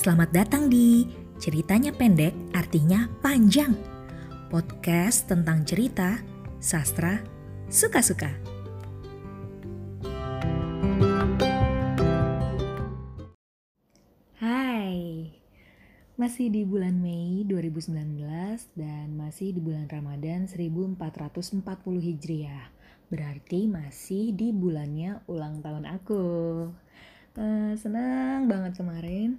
Selamat datang di Ceritanya Pendek Artinya Panjang. Podcast tentang cerita, sastra, suka-suka. Hai Masih di bulan Mei 2019 dan masih di bulan Ramadan 1440 Hijriah. Berarti masih di bulannya ulang tahun aku. Uh, Senang banget kemarin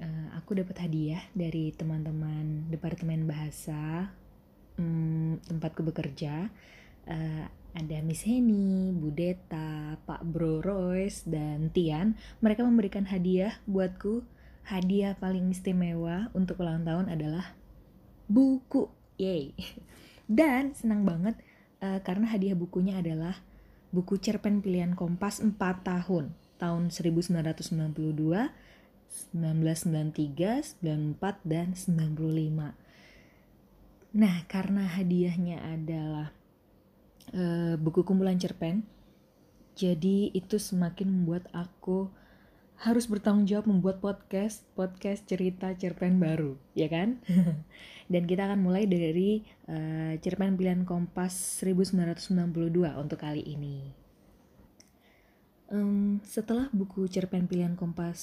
uh, aku dapat hadiah dari teman-teman departemen bahasa um, tempatku bekerja. Uh, ada Miss Heni, Bu Deta, Pak Bro Royce, dan Tian. Mereka memberikan hadiah buatku. Hadiah paling istimewa untuk ulang tahun adalah buku. Yay! Dan senang banget uh, karena hadiah bukunya adalah buku cerpen pilihan Kompas 4 tahun, tahun 1992 1993, 94, dan 95. Nah, karena hadiahnya adalah uh, buku kumpulan cerpen, jadi itu semakin membuat aku harus bertanggung jawab membuat podcast, podcast cerita cerpen baru, ya kan? Dan kita akan mulai dari uh, cerpen pilihan Kompas 1992 untuk kali ini. Um, setelah buku cerpen pilihan Kompas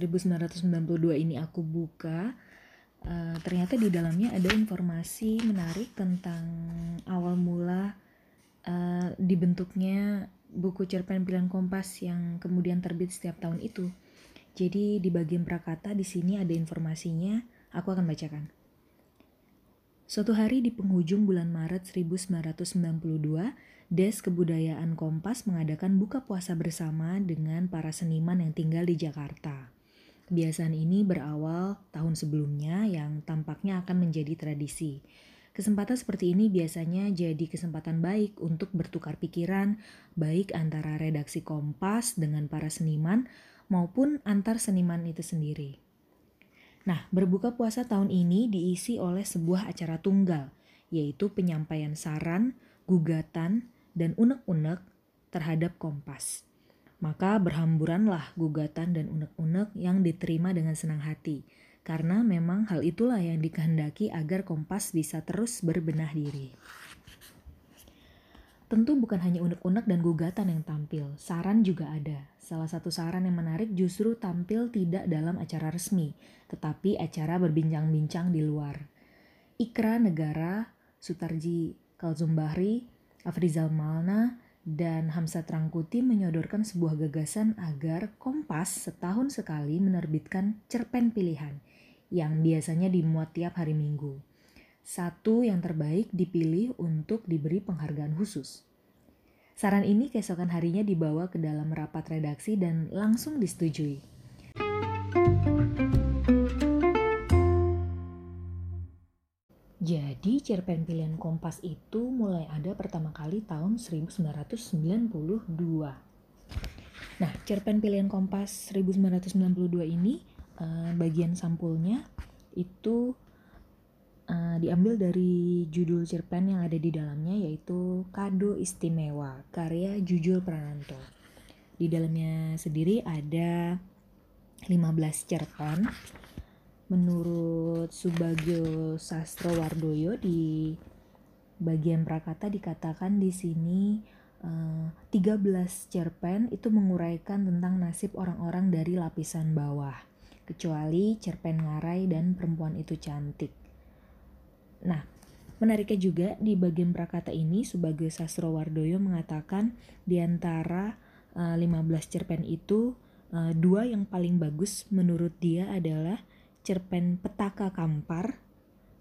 1992 ini aku buka, uh, ternyata di dalamnya ada informasi menarik tentang awal mula uh, dibentuknya buku cerpen pilihan Kompas yang kemudian terbit setiap tahun itu. Jadi di bagian prakata di sini ada informasinya, aku akan bacakan. Suatu hari di penghujung bulan Maret 1992, Des Kebudayaan Kompas mengadakan buka puasa bersama dengan para seniman yang tinggal di Jakarta. Kebiasaan ini berawal tahun sebelumnya yang tampaknya akan menjadi tradisi. Kesempatan seperti ini biasanya jadi kesempatan baik untuk bertukar pikiran, baik antara redaksi Kompas dengan para seniman maupun antar seniman itu sendiri. Nah, berbuka puasa tahun ini diisi oleh sebuah acara tunggal, yaitu penyampaian saran, gugatan, dan unek-unek terhadap Kompas. Maka berhamburanlah gugatan dan unek-unek yang diterima dengan senang hati, karena memang hal itulah yang dikehendaki agar Kompas bisa terus berbenah diri. Tentu bukan hanya unek-unek dan gugatan yang tampil, saran juga ada. Salah satu saran yang menarik justru tampil tidak dalam acara resmi, tetapi acara berbincang-bincang di luar. Ikra Negara, Sutarji Kalzumbahri, Afrizal Malna dan Hamsa Trangkuti menyodorkan sebuah gagasan agar Kompas setahun sekali menerbitkan cerpen pilihan yang biasanya dimuat tiap hari Minggu. Satu yang terbaik dipilih untuk diberi penghargaan khusus. Saran ini keesokan harinya dibawa ke dalam rapat redaksi dan langsung disetujui. Jadi cerpen pilihan Kompas itu mulai ada pertama kali tahun 1992. Nah, cerpen pilihan Kompas 1992 ini uh, bagian sampulnya itu uh, diambil dari judul cerpen yang ada di dalamnya yaitu Kado Istimewa karya Jujur Prananto. Di dalamnya sendiri ada 15 cerpen menurut Subagio Sastrowardoyo di bagian prakata dikatakan di sini uh, eh, 13 cerpen itu menguraikan tentang nasib orang-orang dari lapisan bawah kecuali cerpen ngarai dan perempuan itu cantik. Nah, menariknya juga di bagian prakata ini Subagio Sastrowardoyo mengatakan di antara uh, eh, 15 cerpen itu uh, dua yang paling bagus menurut dia adalah cerpen Petaka Kampar,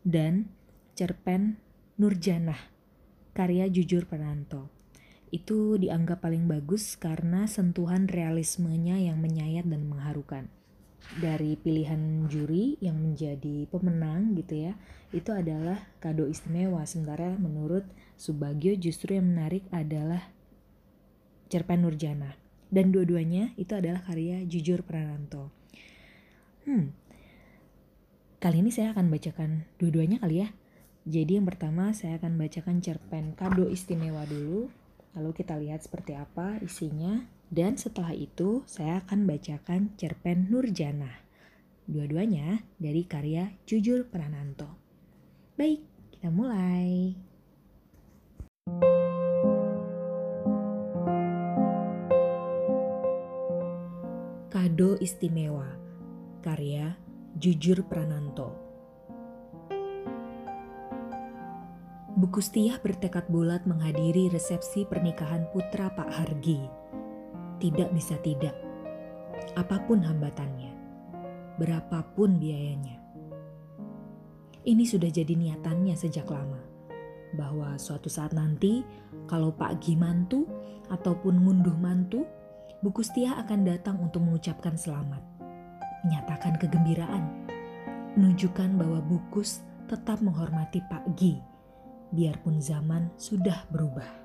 dan cerpen Nurjanah, karya Jujur Penanto. Itu dianggap paling bagus karena sentuhan realismenya yang menyayat dan mengharukan. Dari pilihan juri yang menjadi pemenang gitu ya, itu adalah kado istimewa. Sementara menurut Subagio justru yang menarik adalah cerpen Nurjana. Dan dua-duanya itu adalah karya Jujur Prananto. Hmm, Kali ini saya akan bacakan dua-duanya kali ya. Jadi yang pertama saya akan bacakan cerpen kado istimewa dulu. Lalu kita lihat seperti apa isinya. Dan setelah itu saya akan bacakan cerpen Nurjana. Dua-duanya dari karya Jujur Prananto. Baik, kita mulai. Kado Istimewa Karya Jujur Prananto Bu Kustiah bertekad bulat menghadiri resepsi pernikahan putra Pak Hargi. Tidak bisa tidak. Apa pun hambatannya. Berapapun biayanya. Ini sudah jadi niatannya sejak lama. Bahwa suatu saat nanti kalau Pak Gi mantu ataupun ngunduh mantu, Bu Kustiah akan datang untuk mengucapkan selamat. Menyatakan kegembiraan. Menunjukkan bahwa Bukus tetap menghormati Pak Gi biarpun zaman sudah berubah.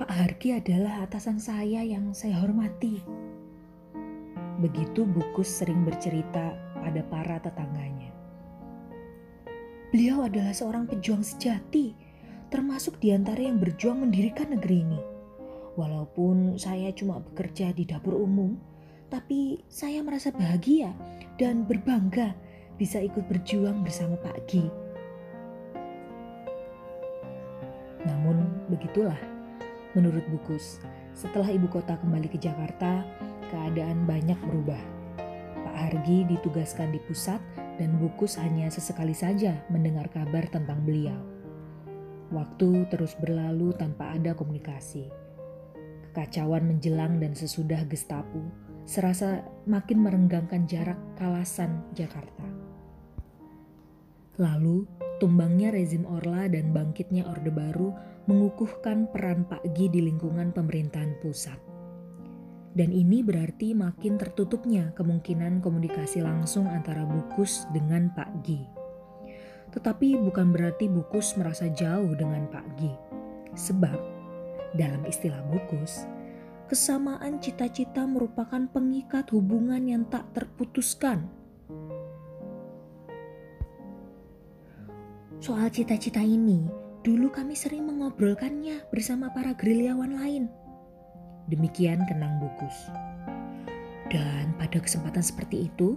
Pak Harki adalah atasan saya yang saya hormati. Begitu Bukus sering bercerita pada para tetangganya. Beliau adalah seorang pejuang sejati, termasuk di antara yang berjuang mendirikan negeri ini. Walaupun saya cuma bekerja di dapur umum, tapi saya merasa bahagia dan berbangga bisa ikut berjuang bersama Pak Gi Namun begitulah, menurut Bukus, setelah ibu kota kembali ke Jakarta, keadaan banyak berubah. Pak Hargi ditugaskan di pusat dan Bukus hanya sesekali saja mendengar kabar tentang beliau. Waktu terus berlalu tanpa ada komunikasi. Kekacauan menjelang dan sesudah Gestapo serasa makin merenggangkan jarak kalasan Jakarta. Lalu Tumbangnya rezim Orla dan bangkitnya Orde Baru mengukuhkan peran Pak Gi di lingkungan pemerintahan pusat. Dan ini berarti makin tertutupnya kemungkinan komunikasi langsung antara Bukus dengan Pak Gi. Tetapi bukan berarti Bukus merasa jauh dengan Pak Gi. Sebab, dalam istilah Bukus, kesamaan cita-cita merupakan pengikat hubungan yang tak terputuskan Soal cita-cita ini, dulu kami sering mengobrolkannya bersama para gerilyawan lain. Demikian kenang Bukus. Dan pada kesempatan seperti itu,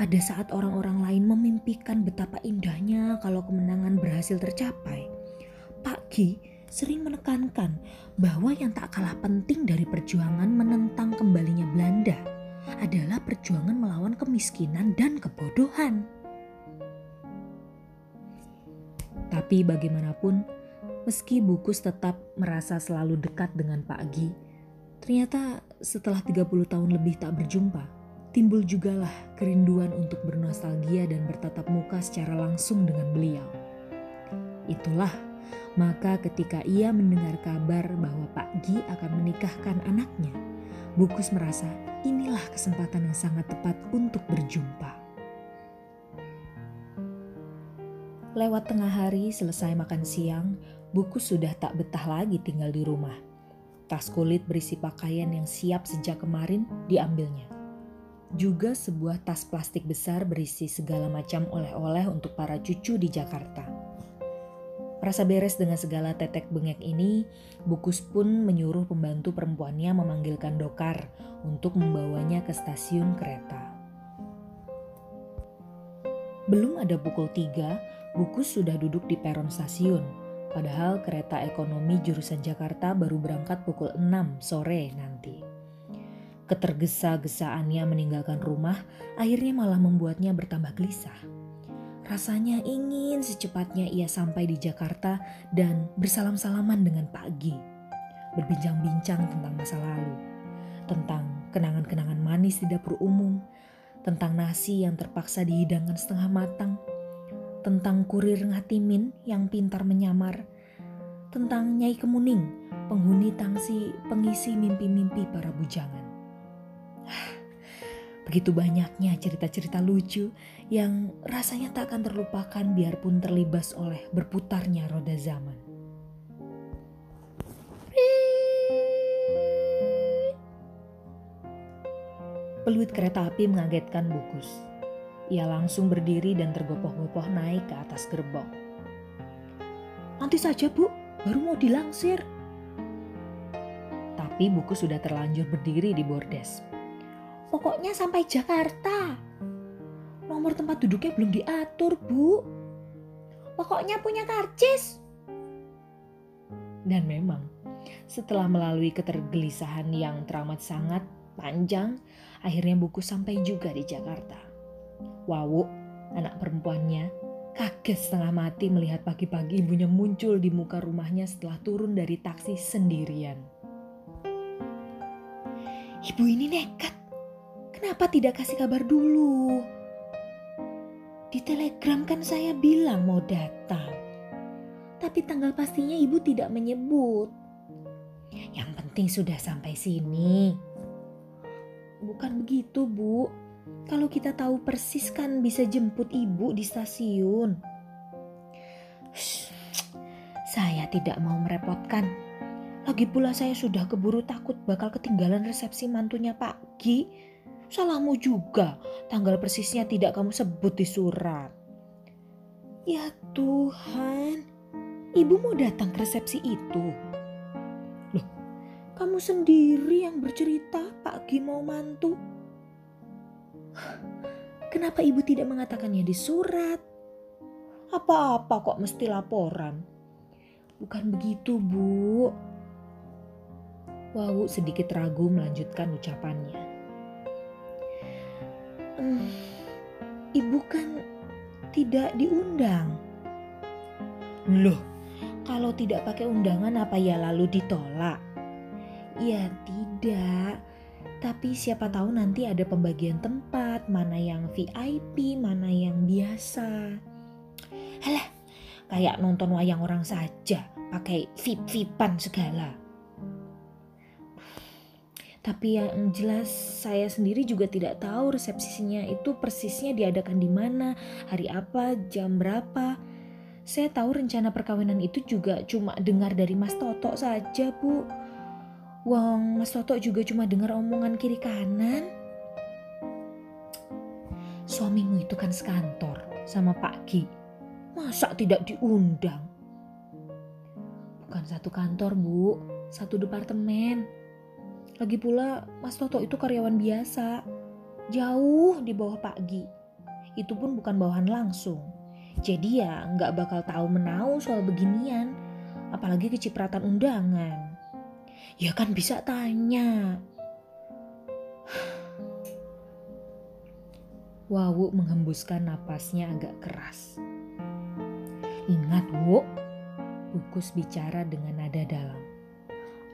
pada saat orang-orang lain memimpikan betapa indahnya kalau kemenangan berhasil tercapai, Pak Ki sering menekankan bahwa yang tak kalah penting dari perjuangan menentang kembalinya Belanda adalah perjuangan melawan kemiskinan dan kebodohan. Tapi bagaimanapun, meski Bukus tetap merasa selalu dekat dengan Pak Gi, ternyata setelah 30 tahun lebih tak berjumpa, timbul jugalah kerinduan untuk bernostalgia dan bertatap muka secara langsung dengan beliau. Itulah maka ketika ia mendengar kabar bahwa Pak Gi akan menikahkan anaknya, Bukus merasa inilah kesempatan yang sangat tepat untuk berjumpa. Lewat tengah hari selesai makan siang, buku sudah tak betah lagi tinggal di rumah. Tas kulit berisi pakaian yang siap sejak kemarin diambilnya. Juga sebuah tas plastik besar berisi segala macam oleh-oleh untuk para cucu di Jakarta. Rasa beres dengan segala tetek bengek ini, Bukus pun menyuruh pembantu perempuannya memanggilkan dokar untuk membawanya ke stasiun kereta. Belum ada pukul tiga, Bukus sudah duduk di peron stasiun, padahal kereta ekonomi jurusan Jakarta baru berangkat pukul 6 sore nanti. Ketergesa-gesaannya meninggalkan rumah akhirnya malah membuatnya bertambah gelisah. Rasanya ingin secepatnya ia sampai di Jakarta dan bersalam-salaman dengan Pak Gi. Berbincang-bincang tentang masa lalu, tentang kenangan-kenangan manis di dapur umum, tentang nasi yang terpaksa dihidangkan setengah matang, tentang kurir ngatimin yang pintar menyamar, tentang Nyai Kemuning, penghuni tangsi pengisi mimpi-mimpi para bujangan. Begitu banyaknya cerita-cerita lucu yang rasanya tak akan terlupakan biarpun terlibas oleh berputarnya roda zaman. Peluit kereta api mengagetkan Bukus. Ia langsung berdiri dan tergopoh-gopoh naik ke atas gerbong. Nanti saja bu, baru mau dilangsir. Tapi buku sudah terlanjur berdiri di bordes. Pokoknya sampai Jakarta. Nomor tempat duduknya belum diatur, Bu. Pokoknya punya karcis. Dan memang, setelah melalui ketergelisahan yang teramat sangat panjang, akhirnya buku sampai juga di Jakarta. Wawu, anak perempuannya, kaget setengah mati melihat pagi-pagi ibunya muncul di muka rumahnya setelah turun dari taksi sendirian. Ibu ini nekat. Kenapa tidak kasih kabar dulu? Di telegram kan saya bilang mau datang. Tapi tanggal pastinya ibu tidak menyebut. Yang penting sudah sampai sini. Bukan begitu, Bu. Kalau kita tahu persis kan bisa jemput ibu di stasiun. Shh, saya tidak mau merepotkan. Lagi pula saya sudah keburu takut bakal ketinggalan resepsi mantunya Pak Gi Salahmu juga, tanggal persisnya tidak kamu sebut di surat. Ya Tuhan, ibu mau datang ke resepsi itu. Loh, kamu sendiri yang bercerita Pak Gi mau mantu. Kenapa ibu tidak mengatakannya di surat? Apa-apa kok mesti laporan? Bukan begitu, Bu. Wawu sedikit ragu melanjutkan ucapannya. Hmm, ibu kan tidak diundang. Loh, kalau tidak pakai undangan apa ya lalu ditolak? Ya tidak, tapi siapa tahu nanti ada pembagian tempat, mana yang VIP, mana yang biasa. Halah, kayak nonton wayang orang saja, pakai VIP-VIPan segala. Tapi yang jelas saya sendiri juga tidak tahu resepsinya itu persisnya diadakan di mana, hari apa, jam berapa. Saya tahu rencana perkawinan itu juga cuma dengar dari Mas Toto saja, Bu. Wong Mas Toto juga cuma dengar omongan kiri kanan. Suamimu itu kan sekantor sama Pak Ki. Masa tidak diundang? Bukan satu kantor, Bu. Satu departemen lagi pula Mas Toto itu karyawan biasa, jauh di bawah Pak Gi. Itu pun bukan bawahan langsung. Jadi ya nggak bakal tahu menau soal beginian, apalagi kecipratan undangan. Ya kan bisa tanya. Wawu menghembuskan napasnya agak keras. Ingat, Wu, Bukus bicara dengan nada dalam.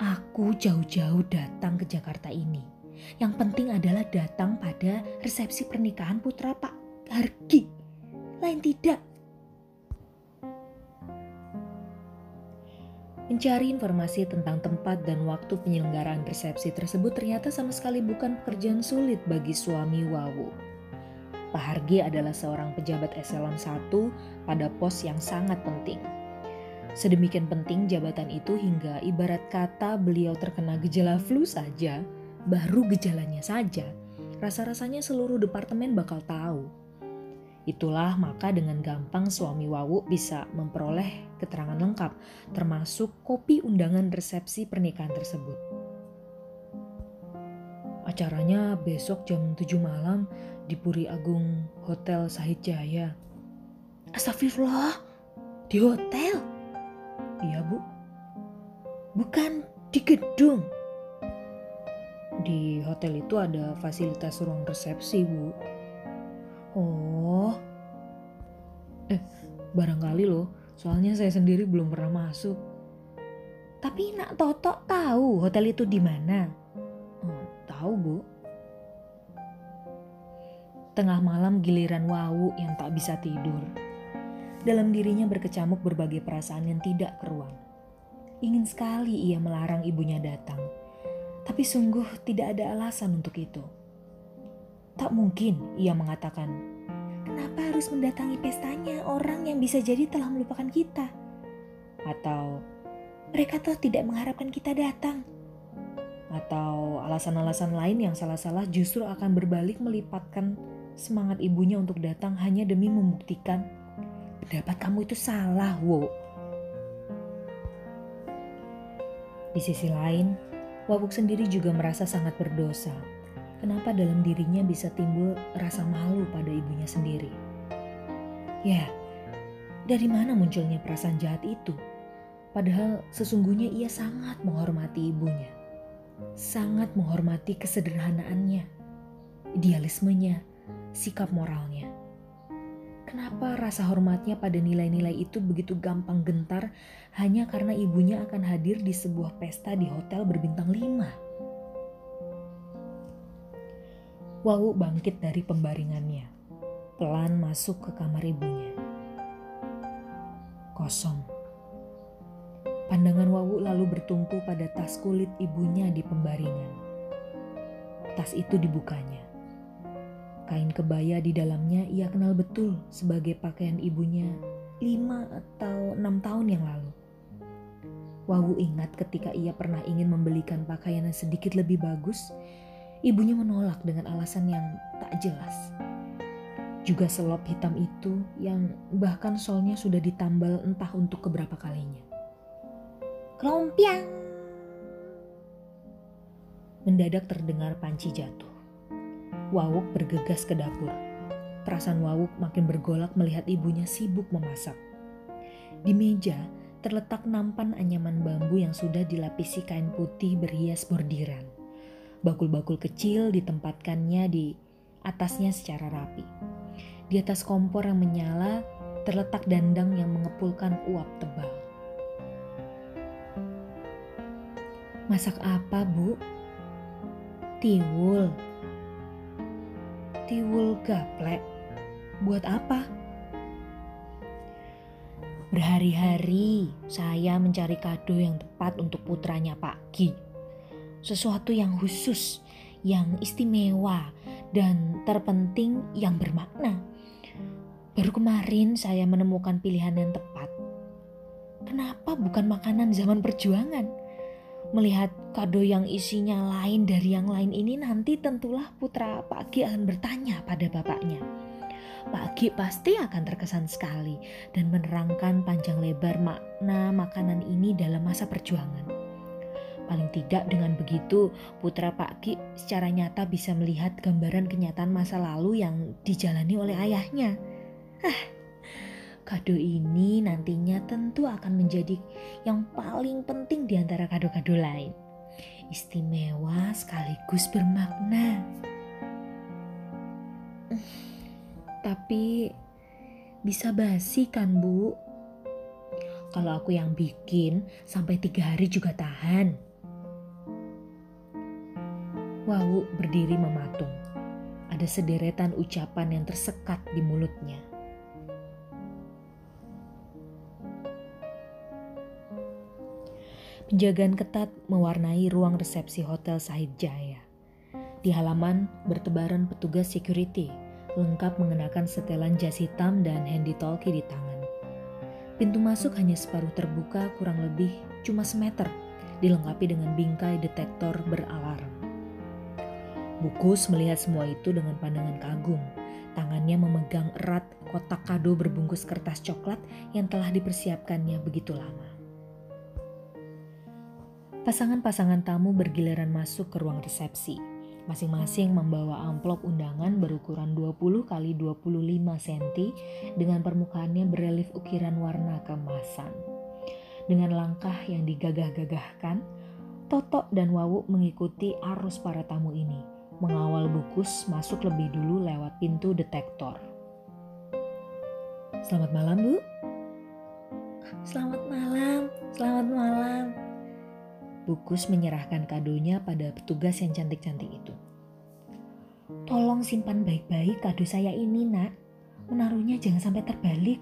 Aku jauh-jauh datang ke Jakarta ini. Yang penting adalah datang pada resepsi pernikahan putra Pak Hargi. Lain tidak. Mencari informasi tentang tempat dan waktu penyelenggaraan resepsi tersebut ternyata sama sekali bukan pekerjaan sulit bagi suami Wawu. Pak Hargi adalah seorang pejabat eselon 1 pada pos yang sangat penting Sedemikian penting jabatan itu hingga ibarat kata beliau terkena gejala flu saja, baru gejalanya saja, rasa-rasanya seluruh departemen bakal tahu. Itulah maka dengan gampang suami Wawu bisa memperoleh keterangan lengkap, termasuk kopi undangan resepsi pernikahan tersebut. Acaranya besok jam 7 malam di Puri Agung Hotel Sahid Jaya. Astagfirullah, di hotel? Iya bu. Bukan di gedung. Di hotel itu ada fasilitas ruang resepsi bu. Oh. Eh, barangkali loh. Soalnya saya sendiri belum pernah masuk. Tapi nak Toto tahu hotel itu di mana? Oh, tahu bu. Tengah malam giliran Wawu yang tak bisa tidur. Dalam dirinya berkecamuk berbagai perasaan yang tidak keruang. Ingin sekali ia melarang ibunya datang, tapi sungguh tidak ada alasan untuk itu. Tak mungkin ia mengatakan, "Kenapa harus mendatangi pestanya orang yang bisa jadi telah melupakan kita?" Atau, "Mereka toh tidak mengharapkan kita datang." Atau alasan-alasan lain yang salah-salah justru akan berbalik melipatkan semangat ibunya untuk datang hanya demi membuktikan pendapat kamu itu salah, Wo. Di sisi lain, Wabuk sendiri juga merasa sangat berdosa. Kenapa dalam dirinya bisa timbul rasa malu pada ibunya sendiri. Ya, dari mana munculnya perasaan jahat itu? Padahal sesungguhnya ia sangat menghormati ibunya. Sangat menghormati kesederhanaannya, idealismenya, sikap moralnya. Kenapa rasa hormatnya pada nilai-nilai itu begitu gampang gentar hanya karena ibunya akan hadir di sebuah pesta di hotel berbintang lima? Wawu bangkit dari pembaringannya, pelan masuk ke kamar ibunya. Kosong. Pandangan Wawu lalu bertumpu pada tas kulit ibunya di pembaringan. Tas itu dibukanya. Kain kebaya di dalamnya ia kenal betul sebagai pakaian ibunya lima atau enam tahun yang lalu. Wawu ingat ketika ia pernah ingin membelikan pakaian yang sedikit lebih bagus, ibunya menolak dengan alasan yang tak jelas. Juga selop hitam itu yang bahkan solnya sudah ditambal entah untuk keberapa kalinya. Kelompiang. Mendadak terdengar panci jatuh. Wawuk bergegas ke dapur. Perasaan Wawuk makin bergolak melihat ibunya sibuk memasak. Di meja terletak nampan anyaman bambu yang sudah dilapisi kain putih berhias bordiran. Bakul-bakul kecil ditempatkannya di atasnya secara rapi. Di atas kompor yang menyala terletak dandang yang mengepulkan uap tebal. Masak apa, Bu? Tiwul. Tiwul gaplek. Buat apa? Berhari-hari saya mencari kado yang tepat untuk putranya Pak Ki. Sesuatu yang khusus, yang istimewa, dan terpenting yang bermakna. Baru kemarin saya menemukan pilihan yang tepat. Kenapa bukan makanan zaman perjuangan? melihat kado yang isinya lain dari yang lain ini nanti tentulah putra Pak Gi akan bertanya pada bapaknya. Pak Gi pasti akan terkesan sekali dan menerangkan panjang lebar makna makanan ini dalam masa perjuangan. Paling tidak dengan begitu, putra Pak Ki secara nyata bisa melihat gambaran kenyataan masa lalu yang dijalani oleh ayahnya. Ah, Kado ini nantinya tentu akan menjadi yang paling penting di antara kado-kado lain. Istimewa sekaligus bermakna. Tapi bisa basi kan bu? Kalau aku yang bikin sampai tiga hari juga tahan. Wawu berdiri mematung. Ada sederetan ucapan yang tersekat di mulutnya. Penjagaan ketat mewarnai ruang resepsi Hotel Sahid Jaya. Di halaman bertebaran petugas security, lengkap mengenakan setelan jas hitam dan handy talkie di tangan. Pintu masuk hanya separuh terbuka kurang lebih cuma semeter, dilengkapi dengan bingkai detektor beralarm. Bukus melihat semua itu dengan pandangan kagum. Tangannya memegang erat kotak kado berbungkus kertas coklat yang telah dipersiapkannya begitu lama. Pasangan-pasangan tamu bergiliran masuk ke ruang resepsi. Masing-masing membawa amplop undangan berukuran 20 kali 25 cm dengan permukaannya berelief ukiran warna kemasan. Dengan langkah yang digagah-gagahkan, Toto dan Wawu mengikuti arus para tamu ini, mengawal bukus masuk lebih dulu lewat pintu detektor. Selamat malam, Bu. Selamat malam, selamat malam. Bukus menyerahkan kadonya pada petugas yang cantik-cantik itu. Tolong simpan baik-baik kado saya ini, nak. Menaruhnya jangan sampai terbalik,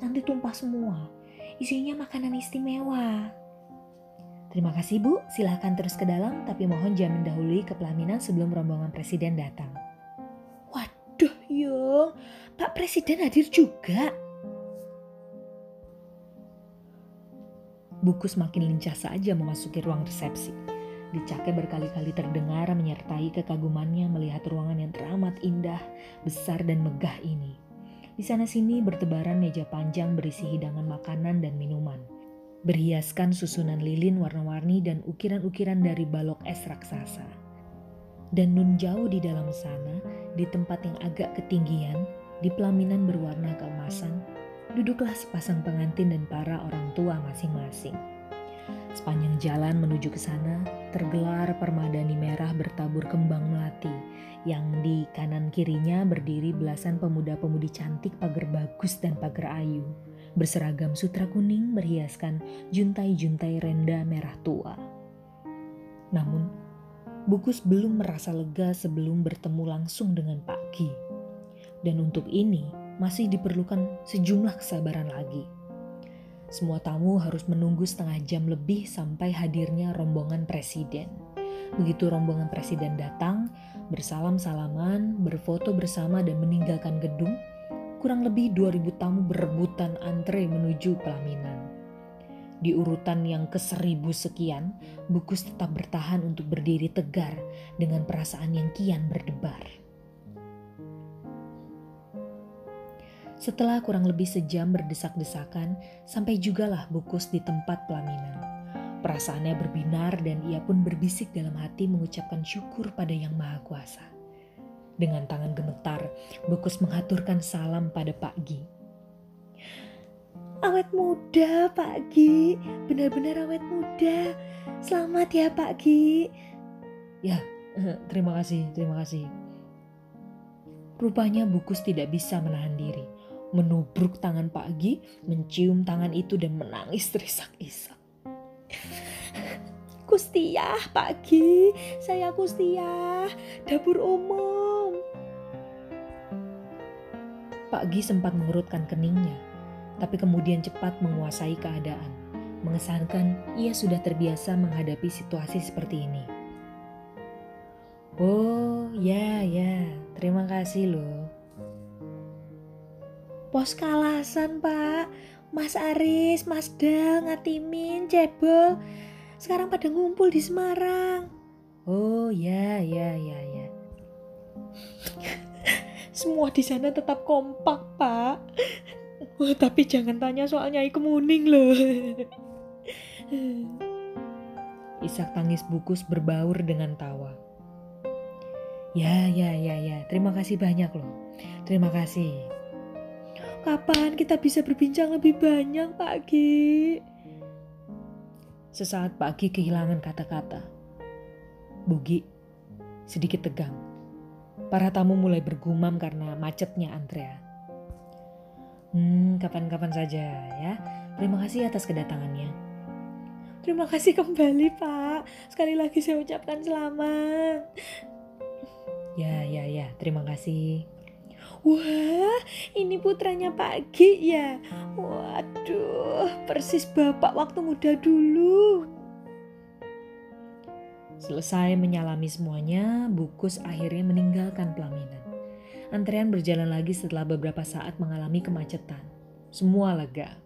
nanti tumpah semua. Isinya makanan istimewa. Terima kasih Bu, silahkan terus ke dalam tapi mohon jangan mendahului ke pelaminan sebelum rombongan presiden datang. Waduh Yung, Pak Presiden hadir juga. Buku semakin lincah saja memasuki ruang resepsi. Dicake berkali-kali terdengar menyertai kekagumannya melihat ruangan yang teramat indah, besar dan megah ini. Di sana-sini bertebaran meja panjang berisi hidangan makanan dan minuman. Berhiaskan susunan lilin warna-warni dan ukiran-ukiran dari balok es raksasa. Dan nun jauh di dalam sana, di tempat yang agak ketinggian, di pelaminan berwarna keemasan, duduklah sepasang pengantin dan para orang tua masing-masing. Sepanjang jalan menuju ke sana, tergelar permadani merah bertabur kembang melati, yang di kanan kirinya berdiri belasan pemuda-pemudi cantik pagar bagus dan pagar ayu, berseragam sutra kuning berhiaskan juntai-juntai renda merah tua. Namun, Bukus belum merasa lega sebelum bertemu langsung dengan Pak Gi. Dan untuk ini masih diperlukan sejumlah kesabaran lagi. Semua tamu harus menunggu setengah jam lebih sampai hadirnya rombongan presiden. Begitu rombongan presiden datang, bersalam-salaman, berfoto bersama dan meninggalkan gedung, kurang lebih 2000 tamu berebutan antre menuju pelaminan. Di urutan yang ke seribu sekian, Bukus tetap bertahan untuk berdiri tegar dengan perasaan yang kian berdebar. Setelah kurang lebih sejam berdesak-desakan, sampai jugalah Bukus di tempat pelaminan. Perasaannya berbinar dan ia pun berbisik dalam hati mengucapkan syukur pada Yang Maha Kuasa. Dengan tangan gemetar, Bukus mengaturkan salam pada Pak Gi Awet muda Pak Gi, benar-benar awet muda. Selamat ya Pak Gi. Ya, terima kasih, terima kasih. Rupanya Bukus tidak bisa menahan diri. Menubruk tangan Pak Gi, mencium tangan itu dan menangis terisak-isak. Kustiah Pak Gi, saya Kustiah, dapur umum. Pak Gi sempat mengurutkan keningnya tapi kemudian cepat menguasai keadaan. Mengesankan ia sudah terbiasa menghadapi situasi seperti ini. Oh, ya, ya, terima kasih loh. Pos kalasan, Pak. Mas Aris, Mas Dal, Ngatimin, Cebol. Sekarang pada ngumpul di Semarang. Oh, ya, ya, ya, ya. Semua di sana tetap kompak, Pak. Oh, tapi jangan tanya soal Nyai Kemuning loh. Isak tangis bukus berbaur dengan tawa. Ya, ya, ya, ya. Terima kasih banyak loh. Terima kasih. Kapan kita bisa berbincang lebih banyak, Pak Gi? Sesaat Pak Gi kehilangan kata-kata. Bugi, sedikit tegang. Para tamu mulai bergumam karena macetnya antrean. Hmm, kapan-kapan saja ya. Terima kasih atas kedatangannya. Terima kasih kembali, Pak. Sekali lagi saya ucapkan selamat. Ya, ya, ya. Terima kasih. Wah, ini putranya Pak Gi ya. Waduh, persis bapak waktu muda dulu. Selesai menyalami semuanya, Bukus akhirnya meninggalkan pelaminan. Antrean berjalan lagi setelah beberapa saat mengalami kemacetan. Semua lega.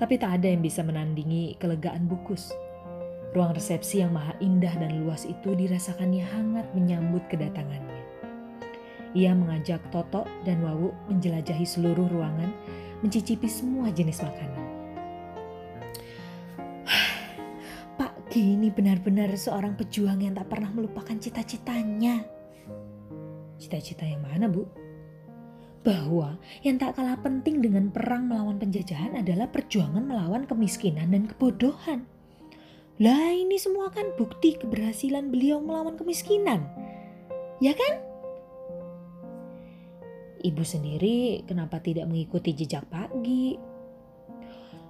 Tapi tak ada yang bisa menandingi kelegaan Bukus. Ruang resepsi yang maha indah dan luas itu dirasakannya hangat menyambut kedatangannya. Ia mengajak Toto dan Wawu menjelajahi seluruh ruangan, mencicipi semua jenis makanan. Gini benar-benar seorang pejuang yang tak pernah melupakan cita-citanya. Cita-cita yang mana, Bu? Bahwa yang tak kalah penting dengan perang melawan penjajahan adalah perjuangan melawan kemiskinan dan kebodohan. Lah ini semua kan bukti keberhasilan beliau melawan kemiskinan. Ya kan? Ibu sendiri kenapa tidak mengikuti jejak pagi?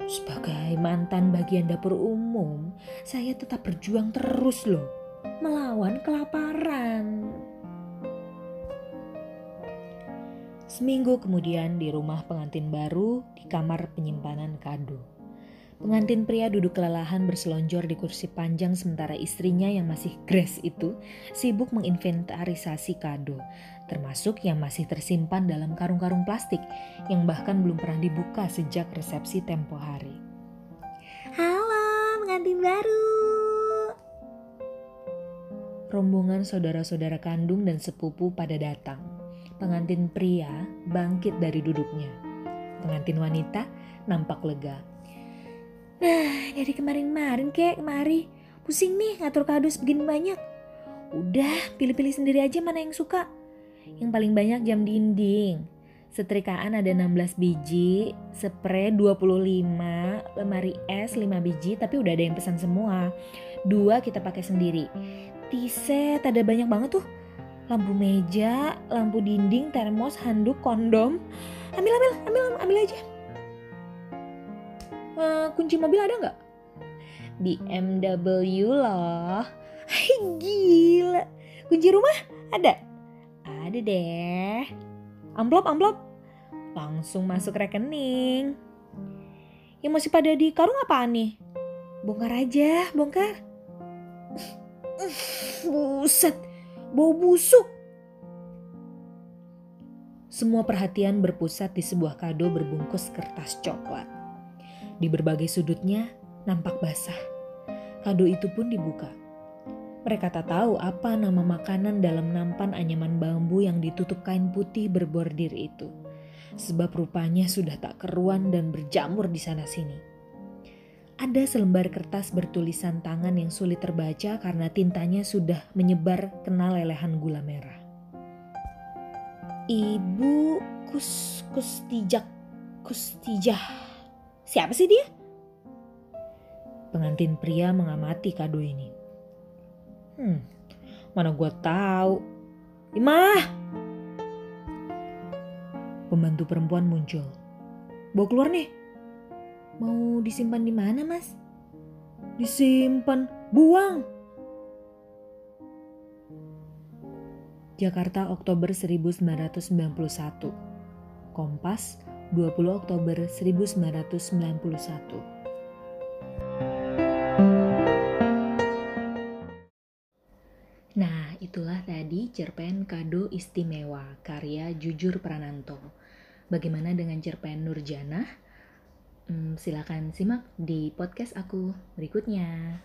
Sebagai mantan bagian dapur umum, saya tetap berjuang terus loh, melawan kelaparan. Seminggu kemudian di rumah pengantin baru di kamar penyimpanan kado. Pengantin pria duduk kelelahan berselonjor di kursi panjang sementara istrinya yang masih grace itu sibuk menginventarisasi kado, termasuk yang masih tersimpan dalam karung-karung plastik yang bahkan belum pernah dibuka sejak resepsi tempo hari. Halo, pengantin baru. Rombongan saudara-saudara kandung dan sepupu pada datang pengantin pria bangkit dari duduknya. Pengantin wanita nampak lega. Dari kemarin-kemarin kek kemari. Pusing nih ngatur kado begini banyak. Udah, pilih-pilih sendiri aja mana yang suka. Yang paling banyak jam dinding. Setrikaan ada 16 biji, spray 25, lemari es 5 biji, tapi udah ada yang pesan semua. Dua kita pakai sendiri. T-set ada banyak banget tuh. Lampu meja, lampu dinding, termos, handuk, kondom. Ambil, ambil, ambil, ambil aja. Uh, kunci mobil ada nggak? BMW loh. Gila. Kunci rumah ada? Ada deh. Amplop, amplop. Langsung masuk rekening. Yang masih pada di karung apaan nih? Bongkar aja, bongkar. Buset, bau busuk. Semua perhatian berpusat di sebuah kado berbungkus kertas coklat. Di berbagai sudutnya nampak basah. Kado itu pun dibuka. Mereka tak tahu apa nama makanan dalam nampan anyaman bambu yang ditutup kain putih berbordir itu. Sebab rupanya sudah tak keruan dan berjamur di sana-sini. Ada selembar kertas bertulisan tangan yang sulit terbaca karena tintanya sudah menyebar kena lelehan gula merah. Ibu Kus Kustijak Kustijah. Siapa sih dia? Pengantin pria mengamati kado ini. Hmm, mana gue tahu. Imah! Pembantu perempuan muncul. Bawa keluar nih. Mau disimpan di mana, Mas? Disimpan, buang. Jakarta Oktober 1991. Kompas 20 Oktober 1991. Nah, itulah tadi cerpen kado istimewa karya Jujur Prananto. Bagaimana dengan cerpen Nurjana? Hmm, silakan simak di podcast aku berikutnya.